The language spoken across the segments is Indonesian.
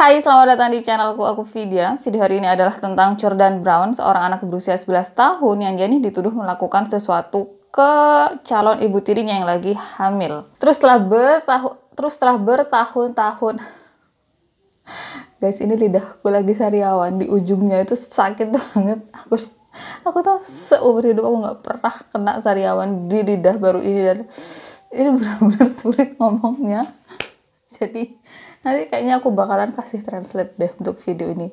Hai, selamat datang di channelku. Aku Vidya. Video hari ini adalah tentang Jordan Brown, seorang anak berusia 11 tahun yang jadi dituduh melakukan sesuatu ke calon ibu tirinya yang lagi hamil. Terus setelah bertahun terus setelah bertahun-tahun. Guys ini lidahku lagi sariawan. Di ujungnya itu sakit banget. Aku aku tuh seumur hidup aku nggak pernah kena sariawan di lidah baru ini. Dan ini benar-benar sulit ngomongnya. Jadi nanti kayaknya aku bakalan kasih translate deh untuk video ini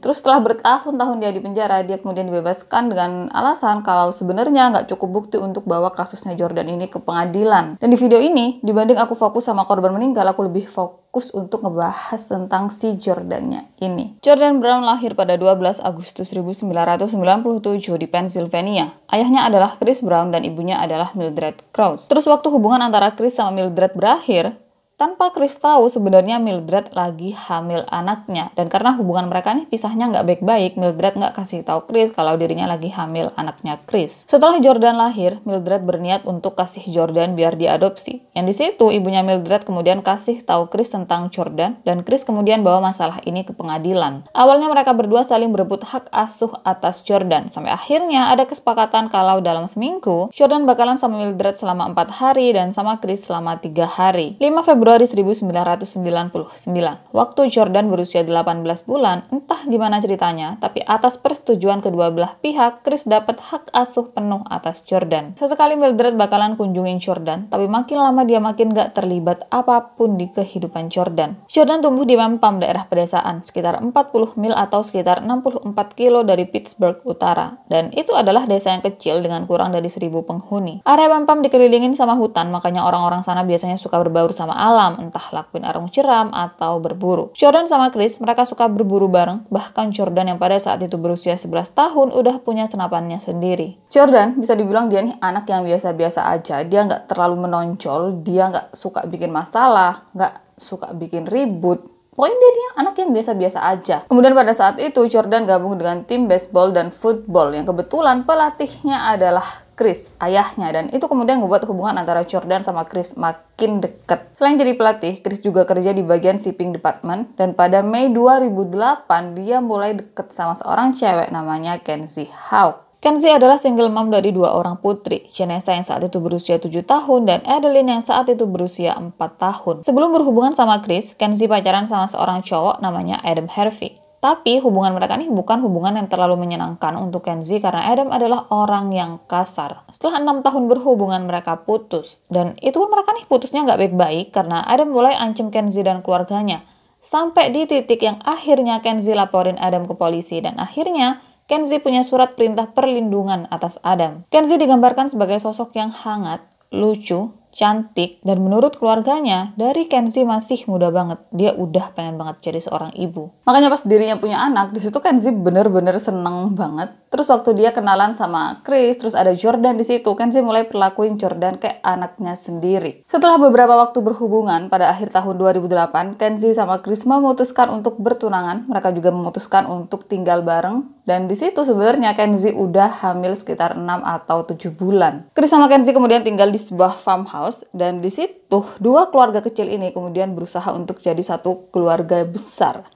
Terus setelah bertahun-tahun dia di penjara, dia kemudian dibebaskan dengan alasan kalau sebenarnya nggak cukup bukti untuk bawa kasusnya Jordan ini ke pengadilan. Dan di video ini, dibanding aku fokus sama korban meninggal, aku lebih fokus untuk ngebahas tentang si Jordannya ini. Jordan Brown lahir pada 12 Agustus 1997 di Pennsylvania. Ayahnya adalah Chris Brown dan ibunya adalah Mildred Krause. Terus waktu hubungan antara Chris sama Mildred berakhir, tanpa Chris tahu sebenarnya Mildred lagi hamil anaknya. Dan karena hubungan mereka nih pisahnya nggak baik-baik, Mildred nggak kasih tahu Chris kalau dirinya lagi hamil anaknya Chris. Setelah Jordan lahir, Mildred berniat untuk kasih Jordan biar diadopsi. Yang di situ ibunya Mildred kemudian kasih tahu Chris tentang Jordan dan Chris kemudian bawa masalah ini ke pengadilan. Awalnya mereka berdua saling berebut hak asuh atas Jordan sampai akhirnya ada kesepakatan kalau dalam seminggu Jordan bakalan sama Mildred selama empat hari dan sama Chris selama tiga hari. 5 Februari Februari 1999. Waktu Jordan berusia 18 bulan, entah gimana ceritanya, tapi atas persetujuan kedua belah pihak, Chris dapat hak asuh penuh atas Jordan. Sesekali Mildred bakalan kunjungin Jordan, tapi makin lama dia makin gak terlibat apa pun di kehidupan Jordan. Jordan tumbuh di Mempam, daerah pedesaan, sekitar 40 mil atau sekitar 64 kilo dari Pittsburgh Utara. Dan itu adalah desa yang kecil dengan kurang dari 1000 penghuni. Area Mempam dikelilingin sama hutan, makanya orang-orang sana biasanya suka berbaur sama alam malam, entah lakuin arung jeram atau berburu. Jordan sama Chris, mereka suka berburu bareng, bahkan Jordan yang pada saat itu berusia 11 tahun udah punya senapannya sendiri. Jordan bisa dibilang dia nih anak yang biasa-biasa aja, dia nggak terlalu menonjol, dia nggak suka bikin masalah, nggak suka bikin ribut, Pokoknya dia, dia anak yang biasa-biasa aja. Kemudian pada saat itu Jordan gabung dengan tim baseball dan football yang kebetulan pelatihnya adalah Chris, ayahnya. Dan itu kemudian membuat hubungan antara Jordan sama Chris makin dekat. Selain jadi pelatih, Chris juga kerja di bagian shipping department. Dan pada Mei 2008, dia mulai deket sama seorang cewek namanya Kenzie Hawk. Kenzie adalah single mom dari dua orang putri, Janessa yang saat itu berusia 7 tahun dan Adeline yang saat itu berusia 4 tahun. Sebelum berhubungan sama Chris, Kenzie pacaran sama seorang cowok namanya Adam Harvey. Tapi hubungan mereka ini bukan hubungan yang terlalu menyenangkan untuk Kenzie karena Adam adalah orang yang kasar. Setelah enam tahun berhubungan mereka putus. Dan itu pun mereka nih putusnya nggak baik-baik karena Adam mulai ancam Kenzie dan keluarganya. Sampai di titik yang akhirnya Kenzie laporin Adam ke polisi dan akhirnya Kenzie punya surat perintah perlindungan atas Adam. Kenzie digambarkan sebagai sosok yang hangat, lucu, cantik, dan menurut keluarganya, dari Kenzie masih muda banget. Dia udah pengen banget jadi seorang ibu. Makanya pas dirinya punya anak, di situ Kenzie bener-bener seneng banget. Terus waktu dia kenalan sama Chris, terus ada Jordan di situ, Kenzie mulai perlakuin Jordan kayak anaknya sendiri. Setelah beberapa waktu berhubungan, pada akhir tahun 2008, Kenzie sama Chris memutuskan untuk bertunangan. Mereka juga memutuskan untuk tinggal bareng. Dan di situ sebenarnya Kenzie udah hamil sekitar 6 atau 7 bulan. Chris sama Kenzie kemudian tinggal di sebuah farmhouse house dan di situ dua keluarga kecil ini kemudian berusaha untuk jadi satu keluarga besar.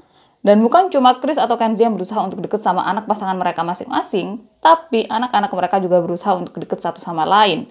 Dan bukan cuma Chris atau Kenzie yang berusaha untuk deket sama anak pasangan mereka masing-masing, tapi anak-anak mereka juga berusaha untuk deket satu sama lain.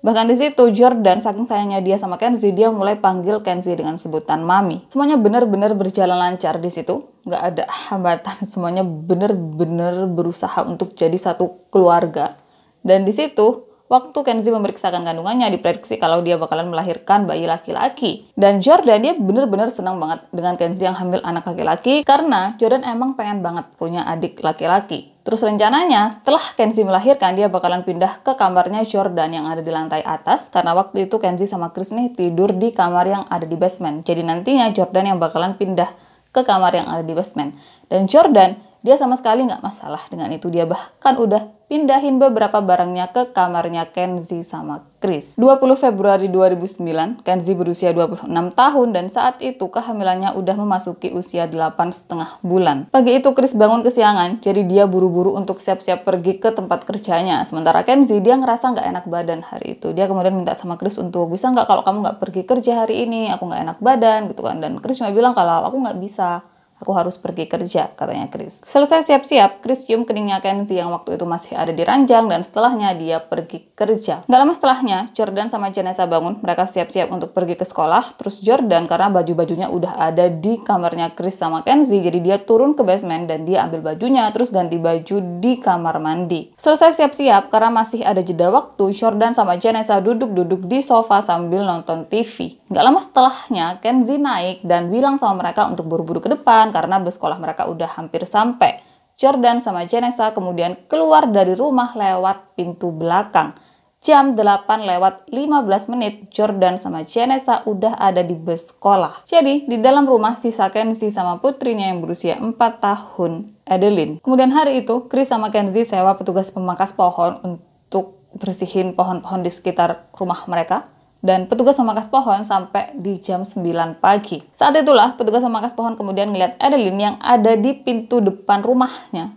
Bahkan di situ Jordan saking sayangnya dia sama Kenzie, dia mulai panggil Kenzie dengan sebutan mami. Semuanya benar-benar berjalan lancar di situ, nggak ada hambatan. Semuanya benar-benar berusaha untuk jadi satu keluarga. Dan di situ Waktu Kenzie memeriksakan kandungannya, diprediksi kalau dia bakalan melahirkan bayi laki-laki. Dan Jordan dia bener-bener senang banget dengan Kenzie yang hamil anak laki-laki karena Jordan emang pengen banget punya adik laki-laki. Terus rencananya setelah Kenzie melahirkan dia bakalan pindah ke kamarnya Jordan yang ada di lantai atas karena waktu itu Kenzie sama Chris nih tidur di kamar yang ada di basement. Jadi nantinya Jordan yang bakalan pindah ke kamar yang ada di basement. Dan Jordan dia sama sekali nggak masalah dengan itu. Dia bahkan udah pindahin beberapa barangnya ke kamarnya Kenzi sama Chris. 20 Februari 2009, Kenzi berusia 26 tahun dan saat itu kehamilannya udah memasuki usia 8 setengah bulan. Pagi itu Chris bangun kesiangan, jadi dia buru-buru untuk siap-siap pergi ke tempat kerjanya. Sementara Kenzi, dia ngerasa nggak enak badan hari itu. Dia kemudian minta sama Chris untuk, bisa nggak kalau kamu nggak pergi kerja hari ini, aku nggak enak badan gitu kan. Dan Chris cuma bilang kalau aku nggak bisa Aku harus pergi kerja, katanya Chris. Selesai siap-siap, Chris cium keningnya Kenzie yang waktu itu masih ada di ranjang dan setelahnya dia pergi kerja. Gak lama setelahnya, Jordan sama Janessa bangun. Mereka siap-siap untuk pergi ke sekolah. Terus Jordan, karena baju-bajunya udah ada di kamarnya Chris sama Kenzie, jadi dia turun ke basement dan dia ambil bajunya, terus ganti baju di kamar mandi. Selesai siap-siap, karena masih ada jeda waktu, Jordan sama Janessa duduk-duduk di sofa sambil nonton TV. Gak lama setelahnya, Kenzie naik dan bilang sama mereka untuk buru-buru ke depan karena bus sekolah mereka udah hampir sampai. Jordan sama Janessa kemudian keluar dari rumah lewat pintu belakang. Jam 8 lewat 15 menit, Jordan sama Janessa udah ada di bus sekolah. Jadi, di dalam rumah sisa Kenzie sama putrinya yang berusia 4 tahun, Adeline. Kemudian hari itu, Chris sama Kenzie sewa petugas pemangkas pohon untuk bersihin pohon-pohon di sekitar rumah mereka dan petugas memangkas pohon sampai di jam 9 pagi. Saat itulah petugas memangkas pohon kemudian melihat Adeline yang ada di pintu depan rumahnya.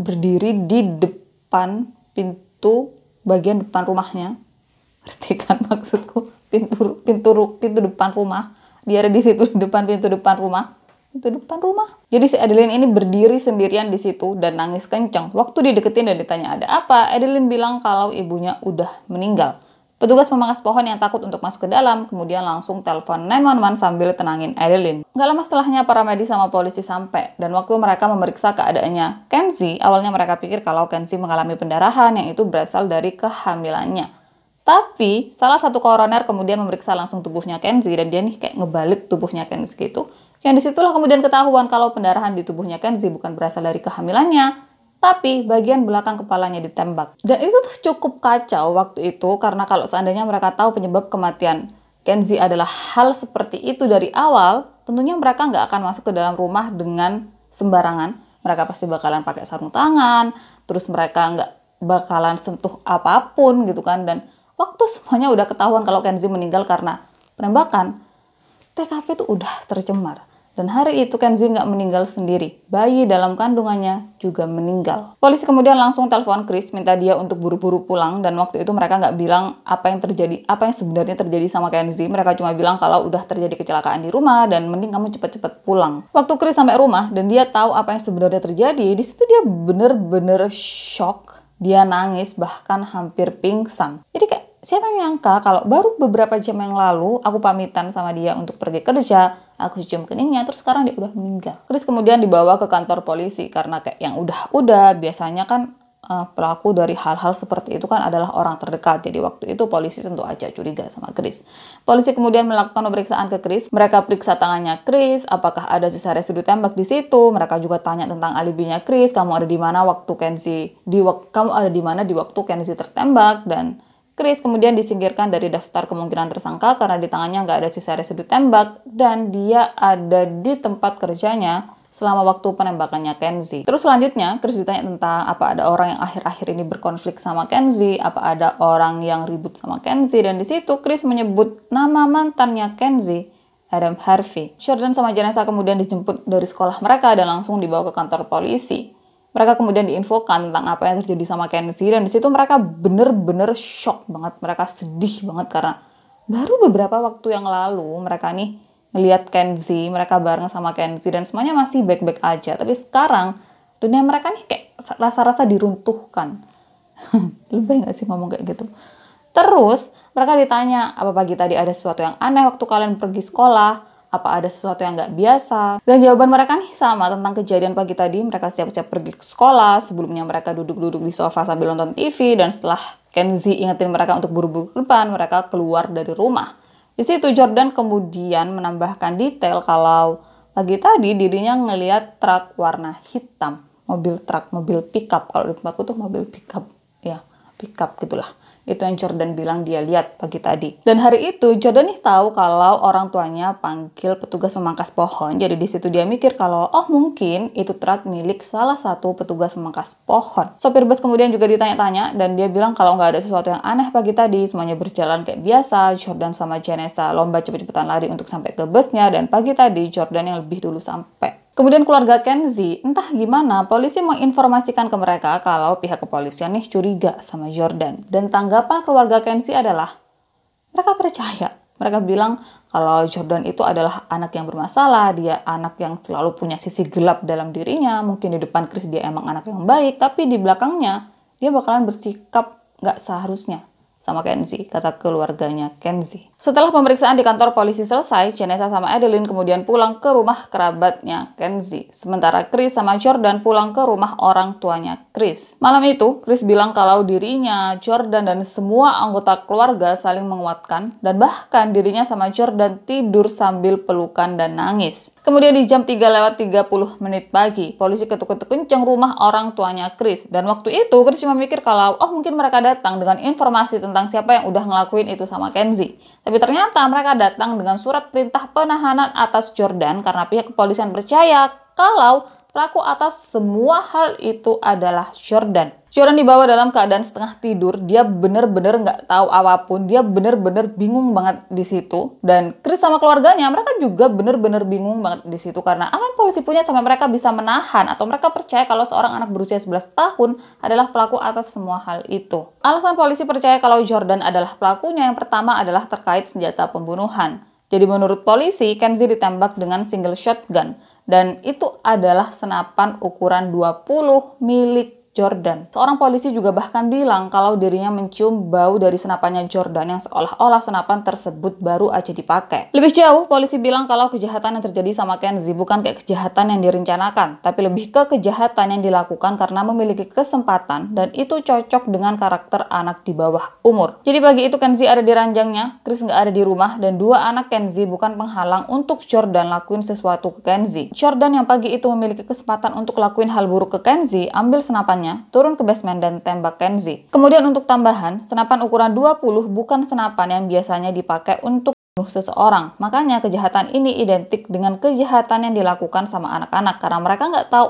Berdiri di depan pintu bagian depan rumahnya. Ngerti kan maksudku? Pintu pintu pintu depan rumah. Dia ada di situ depan pintu depan rumah. Pintu depan rumah. Jadi si Adeline ini berdiri sendirian di situ dan nangis kenceng. Waktu dideketin dan ditanya ada apa, Adeline bilang kalau ibunya udah meninggal. Petugas memangkas pohon yang takut untuk masuk ke dalam, kemudian langsung telepon 911 sambil tenangin Adeline. Gak lama setelahnya para medis sama polisi sampai, dan waktu mereka memeriksa keadaannya Kenzie, awalnya mereka pikir kalau Kenzie mengalami pendarahan yang itu berasal dari kehamilannya. Tapi, salah satu koroner kemudian memeriksa langsung tubuhnya Kenzie, dan dia nih kayak ngebalik tubuhnya Kenzie gitu. Yang di situlah kemudian ketahuan kalau pendarahan di tubuhnya Kenzie bukan berasal dari kehamilannya, tapi bagian belakang kepalanya ditembak. Dan itu tuh cukup kacau waktu itu karena kalau seandainya mereka tahu penyebab kematian Kenzi adalah hal seperti itu dari awal, tentunya mereka nggak akan masuk ke dalam rumah dengan sembarangan. Mereka pasti bakalan pakai sarung tangan, terus mereka nggak bakalan sentuh apa pun gitu kan. Dan waktu semuanya udah ketahuan kalau Kenzi meninggal karena penembakan, TKP itu udah tercemar. Dan hari itu Kenzi nggak meninggal sendiri. Bayi dalam kandungannya juga meninggal. Polisi kemudian langsung telepon Chris, minta dia untuk buru-buru pulang. Dan waktu itu mereka nggak bilang apa yang terjadi, apa yang sebenarnya terjadi sama Kenzi. Mereka cuma bilang kalau udah terjadi kecelakaan di rumah dan mending kamu cepet-cepet pulang. Waktu Chris sampai rumah dan dia tahu apa yang sebenarnya terjadi, di situ dia bener-bener shock. Dia nangis bahkan hampir pingsan. Jadi kayak siapa yang nyangka kalau baru beberapa jam yang lalu aku pamitan sama dia untuk pergi kerja, aku cium keningnya, terus sekarang dia udah meninggal. Terus kemudian dibawa ke kantor polisi karena kayak yang udah-udah biasanya kan uh, pelaku dari hal-hal seperti itu kan adalah orang terdekat. Jadi waktu itu polisi tentu aja curiga sama Chris. Polisi kemudian melakukan pemeriksaan ke Chris. Mereka periksa tangannya Chris, apakah ada sisa residu tembak di situ. Mereka juga tanya tentang alibinya Chris, kamu ada di mana waktu Kenzi di kamu ada di mana di waktu Kenzi tertembak dan Chris kemudian disingkirkan dari daftar kemungkinan tersangka karena di tangannya nggak ada sisa residu tembak dan dia ada di tempat kerjanya selama waktu penembakannya Kenzie. Terus selanjutnya, Chris ditanya tentang apa ada orang yang akhir-akhir ini berkonflik sama Kenzie, apa ada orang yang ribut sama Kenzie, dan di situ Chris menyebut nama mantannya Kenzie, Adam Harvey. Jordan sama Janessa kemudian dijemput dari sekolah mereka dan langsung dibawa ke kantor polisi mereka kemudian diinfokan tentang apa yang terjadi sama Kenzie dan di situ mereka bener-bener shock banget mereka sedih banget karena baru beberapa waktu yang lalu mereka nih ngelihat Kenzie mereka bareng sama Kenzie dan semuanya masih baik-baik aja tapi sekarang dunia mereka nih kayak rasa-rasa diruntuhkan lebih nggak sih ngomong kayak gitu terus mereka ditanya apa pagi tadi ada sesuatu yang aneh waktu kalian pergi sekolah apa ada sesuatu yang nggak biasa. Dan jawaban mereka nih sama tentang kejadian pagi tadi. Mereka siap-siap pergi ke sekolah, sebelumnya mereka duduk-duduk di sofa sambil nonton TV, dan setelah Kenzie ingetin mereka untuk buru-buru ke depan, mereka keluar dari rumah. Di situ Jordan kemudian menambahkan detail kalau pagi tadi dirinya ngeliat truk warna hitam. Mobil truk, mobil pickup. Kalau di tempatku tuh mobil pickup. Ya, pickup gitulah Itu yang Jordan bilang dia lihat pagi tadi. Dan hari itu Jordan nih tahu kalau orang tuanya panggil petugas memangkas pohon. Jadi di situ dia mikir kalau oh mungkin itu truk milik salah satu petugas memangkas pohon. Sopir bus kemudian juga ditanya-tanya dan dia bilang kalau nggak ada sesuatu yang aneh pagi tadi, semuanya berjalan kayak biasa. Jordan sama Janessa lomba cepet-cepetan lari untuk sampai ke busnya dan pagi tadi Jordan yang lebih dulu sampai. Kemudian keluarga Kenzi, entah gimana, polisi menginformasikan ke mereka kalau pihak kepolisian nih curiga sama Jordan. Dan tanggapan keluarga Kenzi adalah, mereka percaya. Mereka bilang kalau Jordan itu adalah anak yang bermasalah, dia anak yang selalu punya sisi gelap dalam dirinya. Mungkin di depan Chris dia emang anak yang baik, tapi di belakangnya dia bakalan bersikap nggak seharusnya sama Kenzi, kata keluarganya Kenzi. Setelah pemeriksaan di kantor polisi selesai, Jenesa sama Adeline kemudian pulang ke rumah kerabatnya Kenzi. Sementara Chris sama Jordan pulang ke rumah orang tuanya Chris. Malam itu, Chris bilang kalau dirinya, Jordan, dan semua anggota keluarga saling menguatkan, dan bahkan dirinya sama Jordan tidur sambil pelukan dan nangis. Kemudian di jam 3 lewat 30 menit pagi, polisi ketuk-ketuk kenceng rumah orang tuanya Chris. Dan waktu itu Chris cuma mikir kalau, oh mungkin mereka datang dengan informasi tentang siapa yang udah ngelakuin itu sama Kenzie. Tapi ternyata mereka datang dengan surat perintah penahanan atas Jordan karena pihak kepolisian percaya kalau pelaku atas semua hal itu adalah Jordan. Jordan dibawa dalam keadaan setengah tidur, dia bener-bener nggak tahu apa pun, dia bener-bener bingung banget di situ. Dan Chris sama keluarganya, mereka juga bener-bener bingung banget di situ karena apa yang polisi punya sampai mereka bisa menahan atau mereka percaya kalau seorang anak berusia 11 tahun adalah pelaku atas semua hal itu. Alasan polisi percaya kalau Jordan adalah pelakunya yang pertama adalah terkait senjata pembunuhan. Jadi menurut polisi, Kenzie ditembak dengan single shotgun dan itu adalah senapan ukuran 20 milik Jordan. Seorang polisi juga bahkan bilang kalau dirinya mencium bau dari senapannya Jordan yang seolah-olah senapan tersebut baru aja dipakai. Lebih jauh, polisi bilang kalau kejahatan yang terjadi sama Kenzie bukan kayak kejahatan yang direncanakan, tapi lebih ke kejahatan yang dilakukan karena memiliki kesempatan dan itu cocok dengan karakter anak di bawah umur. Jadi pagi itu Kenzie ada di ranjangnya, Chris nggak ada di rumah, dan dua anak Kenzie bukan penghalang untuk Jordan lakuin sesuatu ke Kenzie. Jordan yang pagi itu memiliki kesempatan untuk lakuin hal buruk ke Kenzie, ambil senapannya turun ke basement dan tembak Kenzie. Kemudian untuk tambahan, senapan ukuran 20 bukan senapan yang biasanya dipakai untuk seseorang. Makanya kejahatan ini identik dengan kejahatan yang dilakukan sama anak-anak karena mereka nggak tahu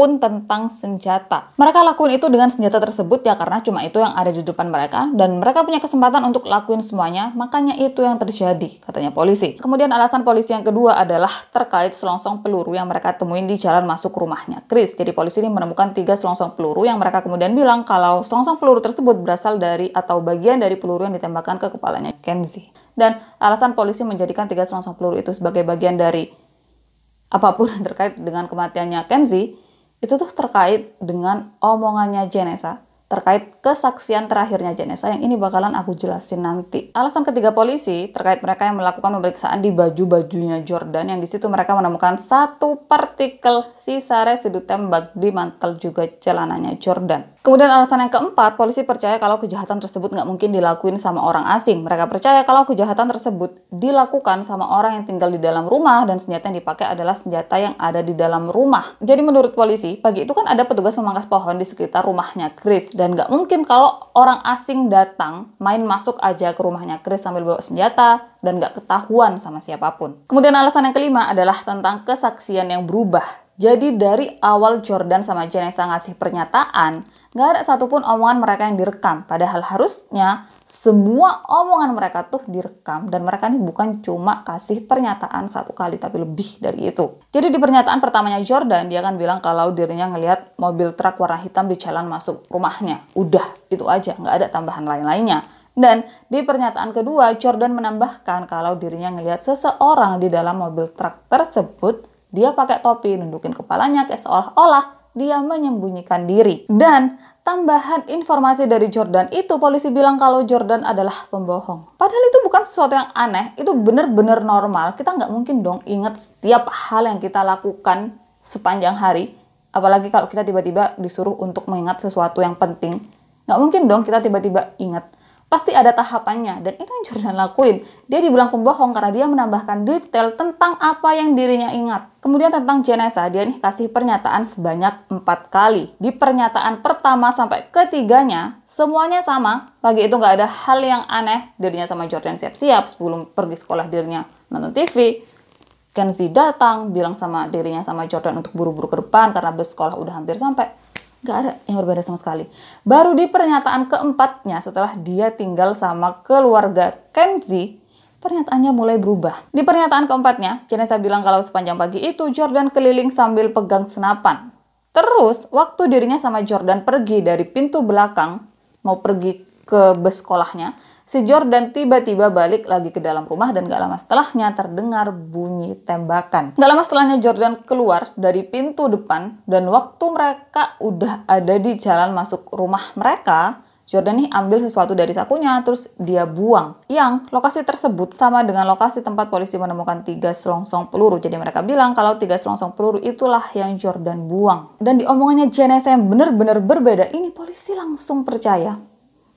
apa pun tentang senjata. Mereka lakuin itu dengan senjata tersebut ya karena cuma itu yang ada di depan mereka dan mereka punya kesempatan untuk lakuin semuanya, makanya itu yang terjadi, katanya polisi. Kemudian alasan polisi yang kedua adalah terkait selongsong peluru yang mereka temuin di jalan masuk rumahnya Chris. Jadi polisi ini menemukan tiga selongsong peluru yang mereka kemudian bilang kalau selongsong peluru tersebut berasal dari atau bagian dari peluru yang ditembakkan ke kepalanya Kenzie. Dan alasan polisi menjadikan tiga selongsong peluru itu sebagai bagian dari apa pun yang terkait dengan kematiannya Kenzie, itu tuh terkait dengan omongannya Jenesa terkait kesaksian terakhirnya Janessa yang ini bakalan aku jelasin nanti. Alasan ketiga polisi terkait mereka yang melakukan pemeriksaan di baju-bajunya Jordan yang di situ mereka menemukan satu partikel sisa residu tembak di mantel juga celananya Jordan. Kemudian alasan yang keempat, polisi percaya kalau kejahatan tersebut nggak mungkin dilakuin sama orang asing. Mereka percaya kalau kejahatan tersebut dilakukan sama orang yang tinggal di dalam rumah dan senjata yang dipakai adalah senjata yang ada di dalam rumah. Jadi menurut polisi, pagi itu kan ada petugas memangkas pohon di sekitar rumahnya Chris dan nggak mungkin kalau orang asing datang main masuk aja ke rumahnya Chris sambil bawa senjata dan nggak ketahuan sama siapa pun. Kemudian alasan yang kelima adalah tentang kesaksian yang berubah. Jadi dari awal Jordan sama Janessa ngasih pernyataan, nggak ada satupun omongan mereka yang direkam. Padahal harusnya semua omongan mereka tuh direkam dan mereka ini bukan cuma kasih pernyataan satu kali tapi lebih dari itu. Jadi di pernyataan pertamanya Jordan dia akan bilang kalau dirinya ngelihat mobil truk warna hitam di jalan masuk rumahnya. Udah itu aja nggak ada tambahan lain-lainnya. Dan di pernyataan kedua Jordan menambahkan kalau dirinya ngelihat seseorang di dalam mobil truk tersebut dia pakai topi nundukin kepalanya kayak seolah-olah dia menyembunyikan diri. Dan tambahan informasi dari Jordan itu polisi bilang kalau Jordan adalah pembohong. Padahal itu bukan sesuatu yang aneh, itu benar-benar normal. Kita nggak mungkin dong ingat setiap hal yang kita lakukan sepanjang hari. Apalagi kalau kita tiba-tiba disuruh untuk mengingat sesuatu yang penting. Nggak mungkin dong kita tiba-tiba ingat. Pasti ada tahapannya dan itu yang Jordan lakuin. Dia dibilang pembohong karena dia menambahkan detail tentang apa yang dirinya ingat. Kemudian tentang jenazah, dia nih kasih pernyataan sebanyak empat kali. Di pernyataan pertama sampai ketiganya, semuanya sama. Pagi itu nggak ada hal yang aneh. Dirinya sama Jordan siap-siap sebelum pergi sekolah dirinya nonton TV. Kenzie datang, bilang sama dirinya sama Jordan untuk buru-buru ke depan karena bus sekolah udah hampir sampai Gak ada yang berbeda sama sekali. Baru di pernyataan keempatnya setelah dia tinggal sama keluarga Kenzie, pernyataannya mulai berubah. Di pernyataan keempatnya, jenazah bilang kalau sepanjang pagi itu Jordan keliling sambil pegang senapan. Terus, waktu dirinya sama Jordan pergi dari pintu belakang, mau pergi ke bus sekolahnya, si Jordan tiba-tiba balik lagi ke dalam rumah dan gak lama setelahnya terdengar bunyi tembakan. Gak lama setelahnya Jordan keluar dari pintu depan dan waktu mereka udah ada di jalan masuk rumah mereka, Jordan nih ambil sesuatu dari sakunya terus dia buang. Yang lokasi tersebut sama dengan lokasi tempat polisi menemukan tiga selongsong peluru. Jadi mereka bilang kalau tiga selongsong peluru itulah yang Jordan buang. Dan di omongannya jenazah yang benar-benar berbeda, ini polisi langsung percaya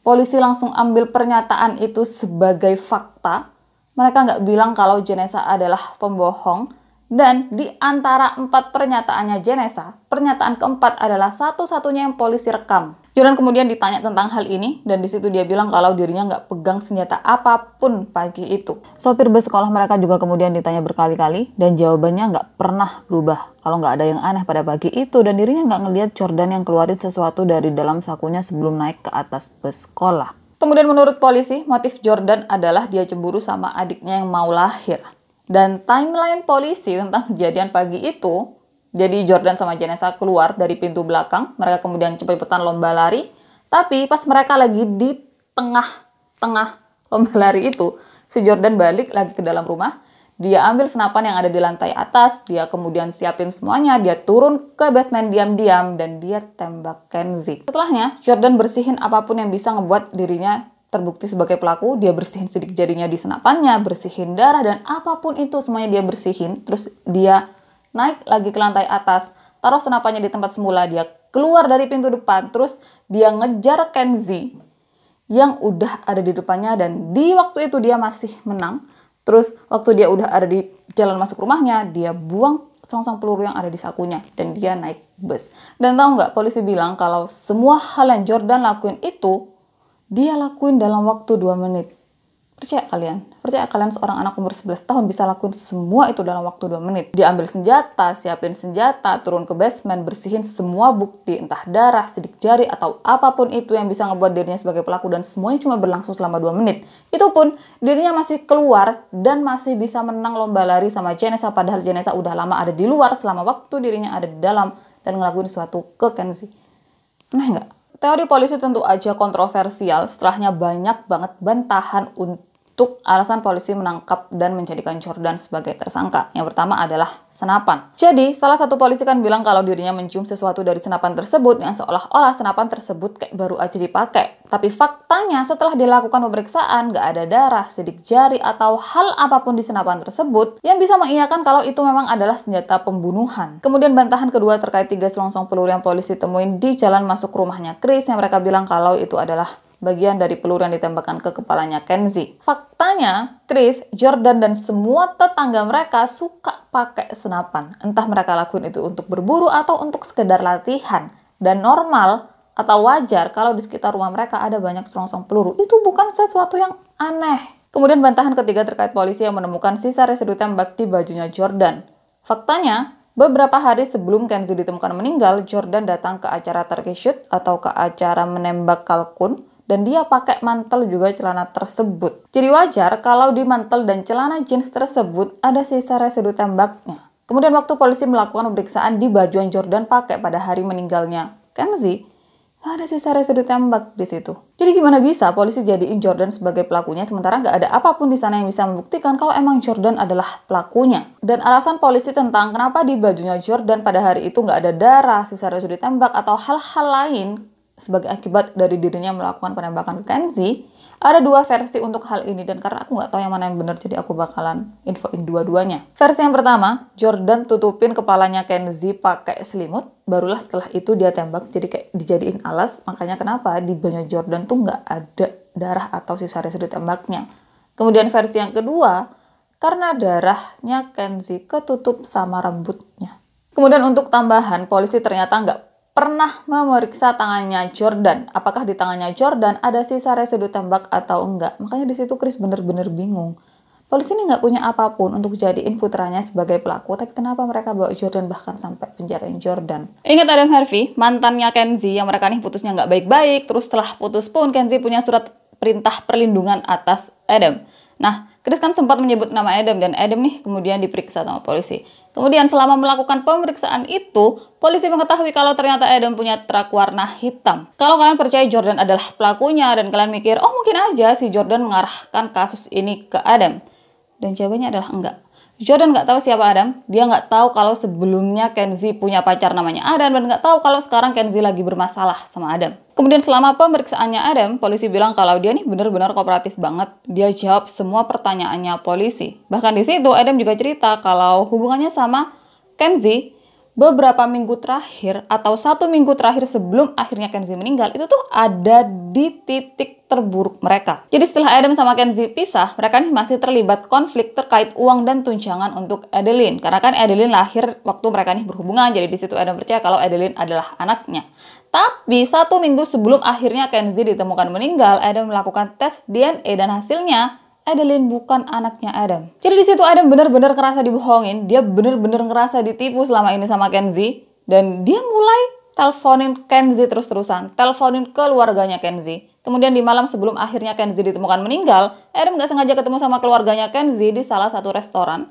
polisi langsung ambil pernyataan itu sebagai fakta. Mereka nggak bilang kalau jenazah adalah pembohong. Dan di antara empat pernyataannya jenazah, pernyataan keempat adalah satu-satunya yang polisi rekam. Jordan kemudian ditanya tentang hal ini dan di situ dia bilang kalau dirinya nggak pegang senjata apa pun pagi itu. Sopir bus sekolah mereka juga kemudian ditanya berkali-kali dan jawabannya nggak pernah berubah. Kalau nggak ada yang aneh pada pagi itu dan dirinya nggak ngelihat Jordan yang keluarin sesuatu dari dalam sakunya sebelum naik ke atas bus sekolah. Kemudian menurut polisi, motif Jordan adalah dia cemburu sama adiknya yang mau lahir. Dan timeline polisi tentang kejadian pagi itu jadi Jordan sama Janessa keluar dari pintu belakang, mereka kemudian cepet-cepetan lomba lari. Tapi pas mereka lagi di tengah-tengah lomba lari itu, si Jordan balik lagi ke dalam rumah. Dia ambil senapan yang ada di lantai atas, dia kemudian siapin semuanya, dia turun ke basement diam-diam, dan dia tembak Kenzie. Setelahnya, Jordan bersihin apa pun yang bisa ngebuat dirinya terbukti sebagai pelaku, dia bersihin sidik jarinya di senapannya, bersihin darah, dan apa pun itu semuanya dia bersihin. Terus dia naik lagi ke lantai atas, taruh senapannya di tempat semula, dia keluar dari pintu depan, terus dia ngejar Kenzie yang udah ada di depannya dan di waktu itu dia masih menang. Terus waktu dia udah ada di jalan masuk rumahnya, dia buang selongsong peluru yang ada di sakunya dan dia naik bus. Dan tahu nggak polisi bilang kalau semua hal yang Jordan lakuin itu dia lakuin dalam waktu 2 menit. Percaya kalian? Percaya kalian seorang anak umur 11 tahun bisa lakuin semua itu dalam waktu 2 menit? Dia ambil senjata, siapin senjata, turun ke basement, bersihin semua bukti, entah darah, sidik jari, atau apa pun itu yang bisa ngebuat dirinya sebagai pelaku dan semuanya cuma berlangsung selama 2 menit. Itu pun dirinya masih keluar dan masih bisa menang lomba lari sama Jenesa padahal Jenesa udah lama ada di luar selama waktu dirinya ada di dalam dan ngelakuin sesuatu ke Kenzie. Aneh nggak? Teori polisi tentu aja kontroversial, setelahnya banyak banget bantahan untuk untuk alasan polisi menangkap dan menjadikan Jordan sebagai tersangka. Yang pertama adalah senapan. Jadi, salah satu polisi kan bilang kalau dirinya mencium sesuatu dari senapan tersebut yang seolah-olah senapan tersebut kayak baru aja dipakai. Tapi faktanya setelah dilakukan pemeriksaan, nggak ada darah, sidik jari, atau hal apa pun di senapan tersebut yang bisa mengiyakan kalau itu memang adalah senjata pembunuhan. Kemudian bantahan kedua terkait tiga selongsong peluru yang polisi temuin di jalan masuk rumahnya Chris yang mereka bilang kalau itu adalah bagian dari peluru yang ditembakkan ke kepalanya Kenzie. Faktanya, Chris, Jordan, dan semua tetangga mereka suka pakai senapan. Entah mereka lakuin itu untuk berburu atau untuk sekedar latihan. Dan normal atau wajar kalau di sekitar rumah mereka ada banyak selongsong peluru. Itu bukan sesuatu yang aneh. Kemudian bantahan ketiga terkait polisi yang menemukan sisa residu tembak di bajunya Jordan. Faktanya, Beberapa hari sebelum Kenzie ditemukan meninggal, Jordan datang ke acara turkey shoot atau ke acara menembak kalkun dan dia pakai mantel juga celana tersebut. Jadi wajar kalau di mantel dan celana jeans tersebut ada sisa residu tembaknya. Kemudian waktu polisi melakukan pemeriksaan di baju yang Jordan pakai pada hari meninggalnya Kenzie, ada sisa residu tembak di situ. Jadi gimana bisa polisi jadiin Jordan sebagai pelakunya sementara nggak ada apa pun di sana yang bisa membuktikan kalau emang Jordan adalah pelakunya. Dan alasan polisi tentang kenapa di bajunya Jordan pada hari itu nggak ada darah, sisa residu tembak atau hal-hal lain sebagai akibat dari dirinya melakukan penembakan ke Kenzie Ada dua versi untuk hal ini dan karena aku nggak tahu yang mana yang benar jadi aku bakalan infoin dua-duanya. Versi yang pertama, Jordan tutupin kepalanya Kenzie pakai selimut, barulah setelah itu dia tembak jadi kayak dijadiin alas. Makanya kenapa di banyak Jordan tuh nggak ada darah atau sisa residu tembaknya. Kemudian versi yang kedua, karena darahnya Kenzie ketutup sama rambutnya. Kemudian untuk tambahan, polisi ternyata nggak pernah memeriksa tangannya Jordan. Apakah di tangannya Jordan ada sisa residu tembak atau enggak? Makanya di situ Chris bener-bener bingung. Polisi ini nggak punya apa pun untuk jadiin putranya sebagai pelaku, tapi kenapa mereka bawa Jordan bahkan sampai penjarain Jordan? Ingat Adam Harvey, mantannya Kenzie yang mereka nih putusnya nggak baik-baik, terus setelah putus pun Kenzie punya surat perintah perlindungan atas Adam. Nah, Chris kan sempat menyebut nama Adam dan Adam nih kemudian diperiksa sama polisi. Kemudian selama melakukan pemeriksaan itu, polisi mengetahui kalau ternyata Adam punya truk warna hitam. Kalau kalian percaya Jordan adalah pelakunya dan kalian mikir, oh mungkin aja si Jordan mengarahkan kasus ini ke Adam. Dan jawabannya adalah enggak. Jordan nggak tahu siapa Adam, dia nggak tahu kalau sebelumnya Kenzie punya pacar namanya Adam dan nggak tahu kalau sekarang Kenzie lagi bermasalah sama Adam. Kemudian selama pemeriksaannya Adam, polisi bilang kalau dia nih benar-benar kooperatif banget. Dia jawab semua pertanyaannya polisi. Bahkan di situ Adam juga cerita kalau hubungannya sama Kenzie beberapa minggu terakhir atau satu minggu terakhir sebelum akhirnya Kenzie meninggal itu tuh ada di titik terburuk mereka. Jadi setelah Adam sama Kenzie pisah, mereka nih masih terlibat konflik terkait uang dan tunjangan untuk Adeline. Karena kan Adeline lahir waktu mereka nih berhubungan, jadi di situ Adam percaya kalau Adeline adalah anaknya. Tapi satu minggu sebelum akhirnya Kenzie ditemukan meninggal, Adam melakukan tes DNA dan hasilnya Adeline bukan anaknya Adam. Jadi di situ Adam benar-benar ngerasa dibohongin, dia benar-benar ngerasa ditipu selama ini sama Kenzie dan dia mulai teleponin Kenzie terus-terusan, teleponin keluarganya Kenzie. Kemudian di malam sebelum akhirnya Kenzie ditemukan meninggal, Adam nggak sengaja ketemu sama keluarganya Kenzie di salah satu restoran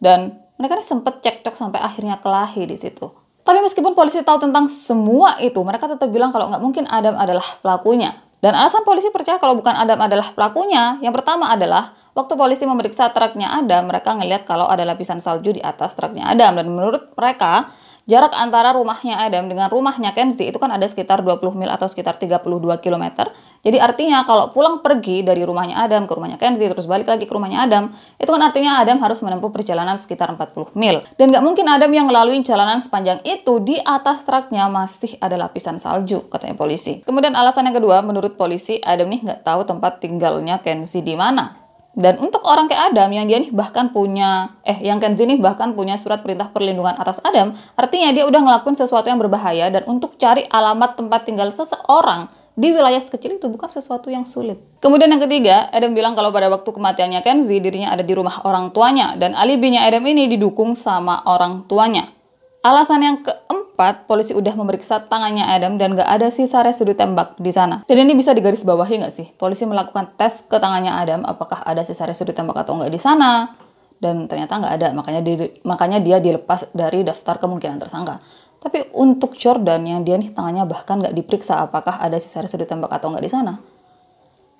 dan mereka sempet cekcok sampai akhirnya kelahi di situ. Tapi meskipun polisi tahu tentang semua itu, mereka tetap bilang kalau nggak mungkin Adam adalah pelakunya. Dan alasan polisi percaya kalau bukan Adam adalah pelakunya, yang pertama adalah waktu polisi memeriksa truknya Adam, mereka ngelihat kalau ada lapisan salju di atas truknya Adam. Dan menurut mereka, Jarak antara rumahnya Adam dengan rumahnya Kenzie itu kan ada sekitar 20 mil atau sekitar 32 km. Jadi artinya kalau pulang pergi dari rumahnya Adam ke rumahnya Kenzie terus balik lagi ke rumahnya Adam, itu kan artinya Adam harus menempuh perjalanan sekitar 40 mil. Dan nggak mungkin Adam yang melalui jalanan sepanjang itu di atas truknya masih ada lapisan salju, katanya polisi. Kemudian alasan yang kedua, menurut polisi Adam nih nggak tahu tempat tinggalnya Kenzie di mana. Dan untuk orang kayak Adam yang dia nih bahkan punya eh yang Kenzi nih bahkan punya surat perintah perlindungan atas Adam, artinya dia udah ngelakuin sesuatu yang berbahaya dan untuk cari alamat tempat tinggal seseorang di wilayah sekecil itu bukan sesuatu yang sulit. Kemudian yang ketiga, Adam bilang kalau pada waktu kematiannya Kenzi dirinya ada di rumah orang tuanya dan alibinya Adam ini didukung sama orang tuanya. Alasan yang keempat, polisi udah memeriksa tangannya Adam dan gak ada sisa residu tembak di sana. Dan ini bisa digaris bawahi nggak sih? Polisi melakukan tes ke tangannya Adam, apakah ada sisa residu tembak atau nggak di sana? Dan ternyata nggak ada, makanya di, makanya dia dilepas dari daftar kemungkinan tersangka. Tapi untuk Jordan yang dia nih tangannya bahkan nggak diperiksa apakah ada sisa residu tembak atau nggak di sana.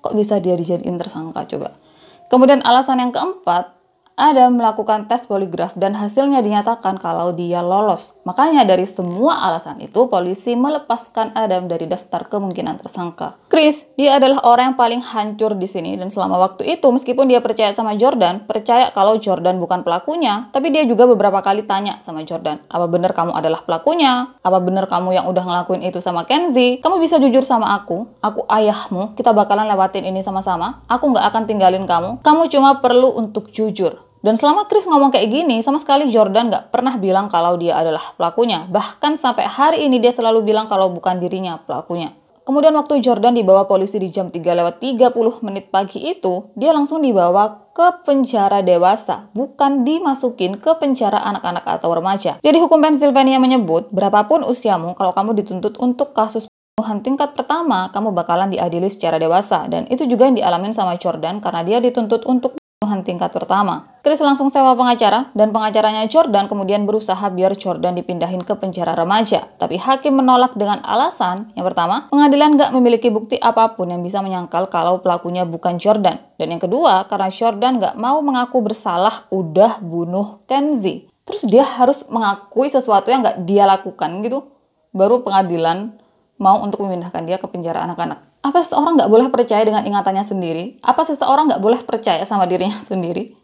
Kok bisa dia dijadiin tersangka coba? Kemudian alasan yang keempat, ada melakukan tes poligraf dan hasilnya dinyatakan kalau dia lolos. Makanya dari semua alasan itu, polisi melepaskan Adam dari daftar kemungkinan tersangka. Chris, dia adalah orang yang paling hancur di sini dan selama waktu itu meskipun dia percaya sama Jordan, percaya kalau Jordan bukan pelakunya, tapi dia juga beberapa kali tanya sama Jordan, apa benar kamu adalah pelakunya? Apa benar kamu yang udah ngelakuin itu sama Kenzie? Kamu bisa jujur sama aku? Aku ayahmu, kita bakalan lewatin ini sama-sama. Aku nggak akan tinggalin kamu. Kamu cuma perlu untuk jujur. Dan selama Chris ngomong kayak gini, sama sekali Jordan gak pernah bilang kalau dia adalah pelakunya. Bahkan sampai hari ini dia selalu bilang kalau bukan dirinya pelakunya. Kemudian waktu Jordan dibawa polisi di jam 3 lewat 30 menit pagi itu, dia langsung dibawa ke penjara dewasa, bukan dimasukin ke penjara anak-anak atau remaja. Jadi hukum Pennsylvania menyebut, berapapun usiamu, kalau kamu dituntut untuk kasus pembunuhan tingkat pertama, kamu bakalan diadili secara dewasa. Dan itu juga yang dialamin sama Jordan karena dia dituntut untuk pembunuhan tingkat pertama. Chris langsung sewa pengacara dan pengacaranya Jordan kemudian berusaha biar Jordan dipindahin ke penjara remaja. Tapi hakim menolak dengan alasan yang pertama, pengadilan gak memiliki bukti apa pun yang bisa menyangkal kalau pelakunya bukan Jordan. Dan yang kedua, karena Jordan gak mau mengaku bersalah udah bunuh Kenzie. Terus dia harus mengakui sesuatu yang gak dia lakukan gitu. Baru pengadilan mau untuk memindahkan dia ke penjara anak-anak. Apa seseorang nggak boleh percaya dengan ingatannya sendiri? Apa seseorang nggak boleh percaya sama dirinya sendiri?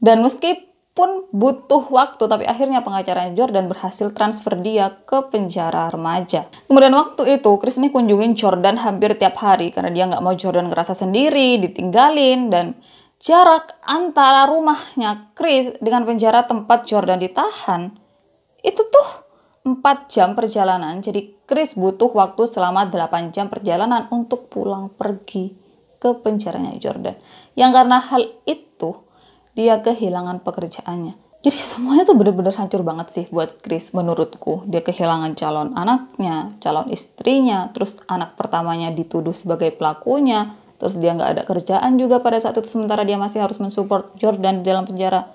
Dan meskipun butuh waktu, tapi akhirnya pengacaranya Jordan berhasil transfer dia ke penjara remaja. Kemudian waktu itu, Chris ini kunjungin Jordan hampir tiap hari karena dia nggak mau Jordan ngerasa sendiri, ditinggalin, dan jarak antara rumahnya Chris dengan penjara tempat Jordan ditahan itu tuh 4 jam perjalanan. Jadi Chris butuh waktu selama 8 jam perjalanan untuk pulang pergi ke penjaranya Jordan. Yang karena hal itu dia kehilangan pekerjaannya. Jadi semuanya tuh bener-bener hancur banget sih buat Chris menurutku. Dia kehilangan calon anaknya, calon istrinya, terus anak pertamanya dituduh sebagai pelakunya, terus dia nggak ada kerjaan juga pada saat itu sementara dia masih harus mensupport Jordan di dalam penjara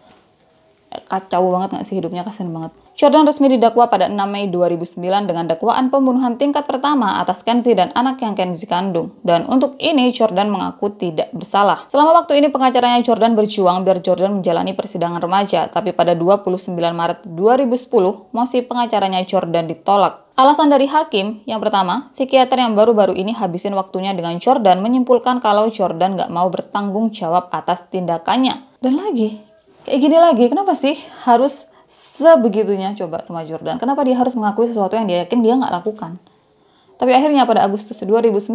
kacau banget gak sih hidupnya kasian banget. Jordan resmi didakwa pada 6 Mei 2009 dengan dakwaan pembunuhan tingkat pertama atas Kenzie dan anak yang Kenzie kandung. Dan untuk ini Jordan mengaku tidak bersalah. Selama waktu ini pengacaranya Jordan berjuang biar Jordan menjalani persidangan remaja, tapi pada 29 Maret 2010 mosi pengacaranya Jordan ditolak. Alasan dari hakim, yang pertama, psikiater yang baru-baru ini habisin waktunya dengan Jordan menyimpulkan kalau Jordan gak mau bertanggung jawab atas tindakannya. Dan lagi, kayak gini lagi kenapa sih harus sebegitunya coba sama Jordan kenapa dia harus mengakui sesuatu yang dia yakin dia nggak lakukan tapi akhirnya pada Agustus 2009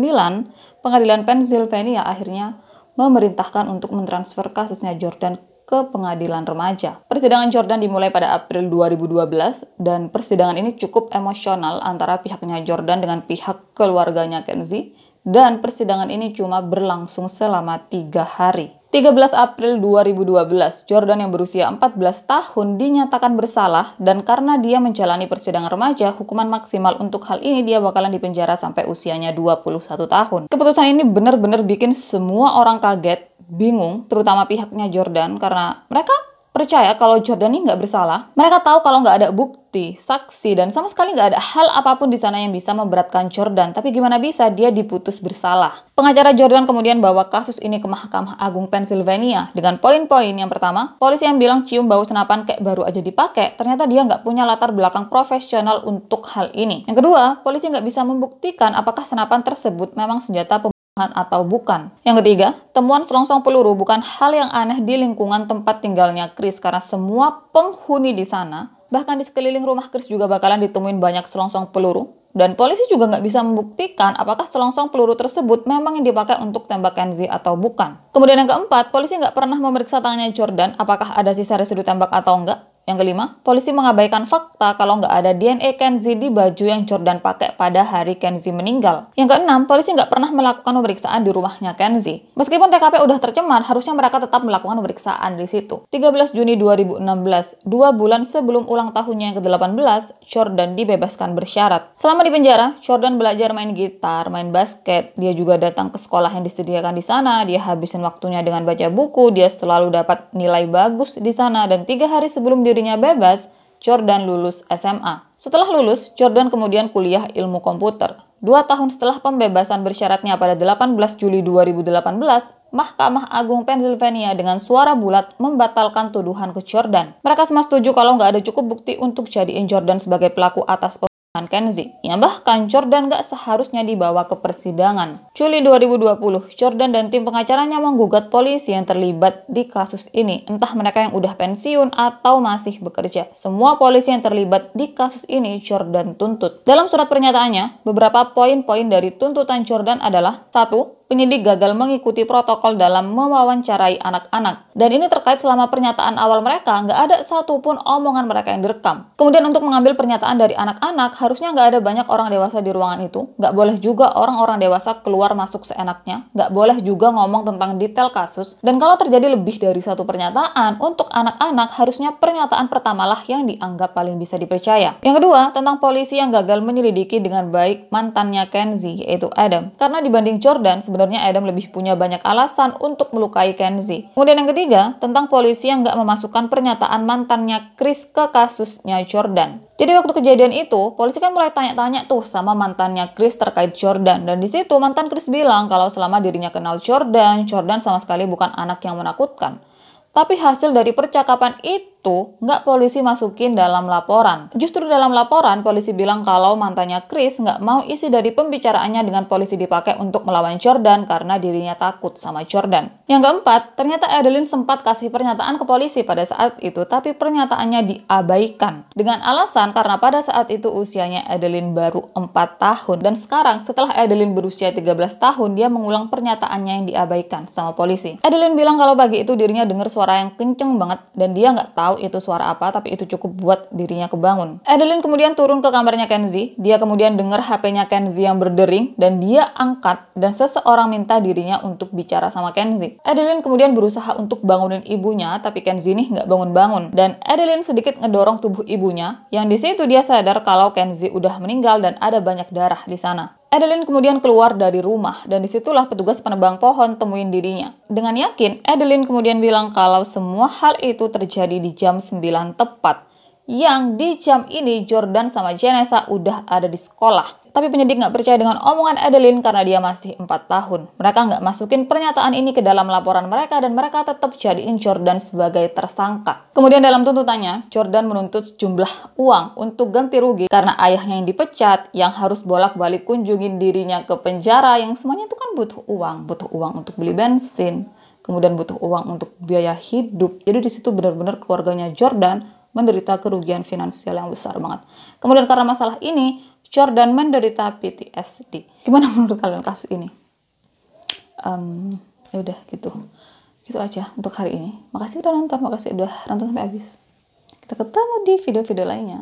pengadilan Pennsylvania akhirnya memerintahkan untuk mentransfer kasusnya Jordan ke pengadilan remaja. Persidangan Jordan dimulai pada April 2012 dan persidangan ini cukup emosional antara pihaknya Jordan dengan pihak keluarganya Kenzie dan persidangan ini cuma berlangsung selama tiga hari. 13 April 2012, Jordan yang berusia 14 tahun dinyatakan bersalah dan karena dia menjalani persidangan remaja, hukuman maksimal untuk hal ini dia bakalan dipenjara sampai usianya 21 tahun. Keputusan ini benar-benar bikin semua orang kaget, bingung, terutama pihaknya Jordan karena mereka percaya kalau Jordan ini nggak bersalah. Mereka tahu kalau nggak ada bukti, saksi, dan sama sekali nggak ada hal apa pun di sana yang bisa memberatkan Jordan. Tapi gimana bisa dia diputus bersalah? Pengacara Jordan kemudian bawa kasus ini ke Mahkamah Agung Pennsylvania dengan poin-poin yang pertama, polisi yang bilang cium bau senapan kayak baru aja dipakai, ternyata dia nggak punya latar belakang profesional untuk hal ini. Yang kedua, polisi nggak bisa membuktikan apakah senapan tersebut memang senjata atau bukan. Yang ketiga, temuan selongsong peluru bukan hal yang aneh di lingkungan tempat tinggalnya Chris karena semua penghuni di sana, bahkan di sekeliling rumah Chris juga bakalan ditemuin banyak selongsong peluru. Dan polisi juga nggak bisa membuktikan apakah selongsong peluru tersebut memang yang dipakai untuk tembak Kenzie atau bukan. Kemudian yang keempat, polisi nggak pernah memeriksa tangannya Jordan apakah ada sisa residu tembak atau enggak. Yang kelima, polisi mengabaikan fakta kalau nggak ada DNA Kenzie di baju yang Jordan pakai pada hari Kenzie meninggal. Yang keenam, polisi nggak pernah melakukan pemeriksaan di rumahnya Kenzie. Meskipun TKP udah tercemar, harusnya mereka tetap melakukan pemeriksaan di situ. 13 Juni 2016, dua bulan sebelum ulang tahunnya yang ke-18, Jordan dibebaskan bersyarat. Selama di penjara, Jordan belajar main gitar, main basket, dia juga datang ke sekolah yang disediakan di sana, dia habisin waktunya dengan baca buku, dia selalu dapat nilai bagus di sana, dan tiga hari sebelum dia dirinya bebas, Jordan lulus SMA. Setelah lulus, Jordan kemudian kuliah ilmu komputer. Dua tahun setelah pembebasan bersyaratnya pada 18 Juli 2018, Mahkamah Agung Pennsylvania dengan suara bulat membatalkan tuduhan ke Jordan. Mereka semua setuju kalau nggak ada cukup bukti untuk jadiin Jordan sebagai pelaku atas Kenzie, yang bahkan Jordan gak seharusnya dibawa ke persidangan. Juli 2020, Jordan dan tim pengacaranya menggugat polisi yang terlibat di kasus ini, entah mereka yang udah pensiun atau masih bekerja. Semua polisi yang terlibat di kasus ini Jordan tuntut. Dalam surat pernyataannya, beberapa poin-poin dari tuntutan Jordan adalah satu penyidik gagal mengikuti protokol dalam mewawancarai anak-anak. Dan ini terkait selama pernyataan awal mereka, nggak ada satupun omongan mereka yang direkam. Kemudian untuk mengambil pernyataan dari anak-anak, harusnya nggak ada banyak orang dewasa di ruangan itu. Nggak boleh juga orang-orang dewasa keluar masuk seenaknya. Nggak boleh juga ngomong tentang detail kasus. Dan kalau terjadi lebih dari satu pernyataan, untuk anak-anak harusnya pernyataan pertamalah yang dianggap paling bisa dipercaya. Yang kedua, tentang polisi yang gagal menyelidiki dengan baik mantannya Kenzie, yaitu Adam. Karena dibanding Jordan, Adam lebih punya banyak alasan untuk melukai Kenzie. Kemudian yang ketiga, tentang polisi yang nggak memasukkan pernyataan mantannya Chris ke kasusnya Jordan. Jadi waktu kejadian itu, polisi kan mulai tanya-tanya tuh sama mantannya Chris terkait Jordan. Dan di situ mantan Chris bilang kalau selama dirinya kenal Jordan, Jordan sama sekali bukan anak yang menakutkan. Tapi hasil dari percakapan itu nggak polisi masukin dalam laporan. Justru dalam laporan polisi bilang kalau mantannya Chris nggak mau isi dari pembicaraannya dengan polisi dipakai untuk melawan Jordan karena dirinya takut sama Jordan. Yang keempat, ternyata Adeline sempat kasih pernyataan ke polisi pada saat itu, tapi pernyataannya diabaikan. Dengan alasan karena pada saat itu usianya Adeline baru 4 tahun. Dan sekarang setelah Adeline berusia 13 tahun, dia mengulang pernyataannya yang diabaikan sama polisi. Adeline bilang kalau pagi itu dirinya dengar suara suara yang kenceng banget dan dia nggak tahu itu suara apa tapi itu cukup buat dirinya kebangun. Adeline kemudian turun ke kamarnya Kenzie. Dia kemudian dengar HP-nya Kenzie yang berdering dan dia angkat dan seseorang minta dirinya untuk bicara sama Kenzie. Adeline kemudian berusaha untuk bangunin ibunya tapi Kenzie nih nggak bangun-bangun dan Adeline sedikit ngedorong tubuh ibunya yang di situ dia sadar kalau Kenzie udah meninggal dan ada banyak darah di sana. Adeline kemudian keluar dari rumah dan di situlah petugas penebang pohon temuin dirinya. Dengan yakin, Adeline kemudian bilang kalau semua hal itu terjadi di jam 9 tepat. Yang di jam ini Jordan sama Janessa udah ada di sekolah. Tapi penyidik nggak percaya dengan omongan Adeline karena dia masih 4 tahun. Mereka nggak masukin pernyataan ini ke dalam laporan mereka dan mereka tetap jadiin Jordan sebagai tersangka. Kemudian dalam tuntutannya, Jordan menuntut sejumlah uang untuk ganti rugi karena ayahnya yang dipecat, yang harus bolak-balik kunjungin dirinya ke penjara, yang semuanya itu kan butuh uang. Butuh uang untuk beli bensin, kemudian butuh uang untuk biaya hidup. Jadi di situ benar-benar keluarganya Jordan menderita kerugian finansial yang besar banget. Kemudian karena masalah ini, Jordan menderita PTSD. Gimana menurut kalian kasus ini? Um, ya udah gitu. Gitu aja untuk hari ini. Makasih udah nonton, makasih udah nonton sampai habis. Kita ketemu di video-video lainnya.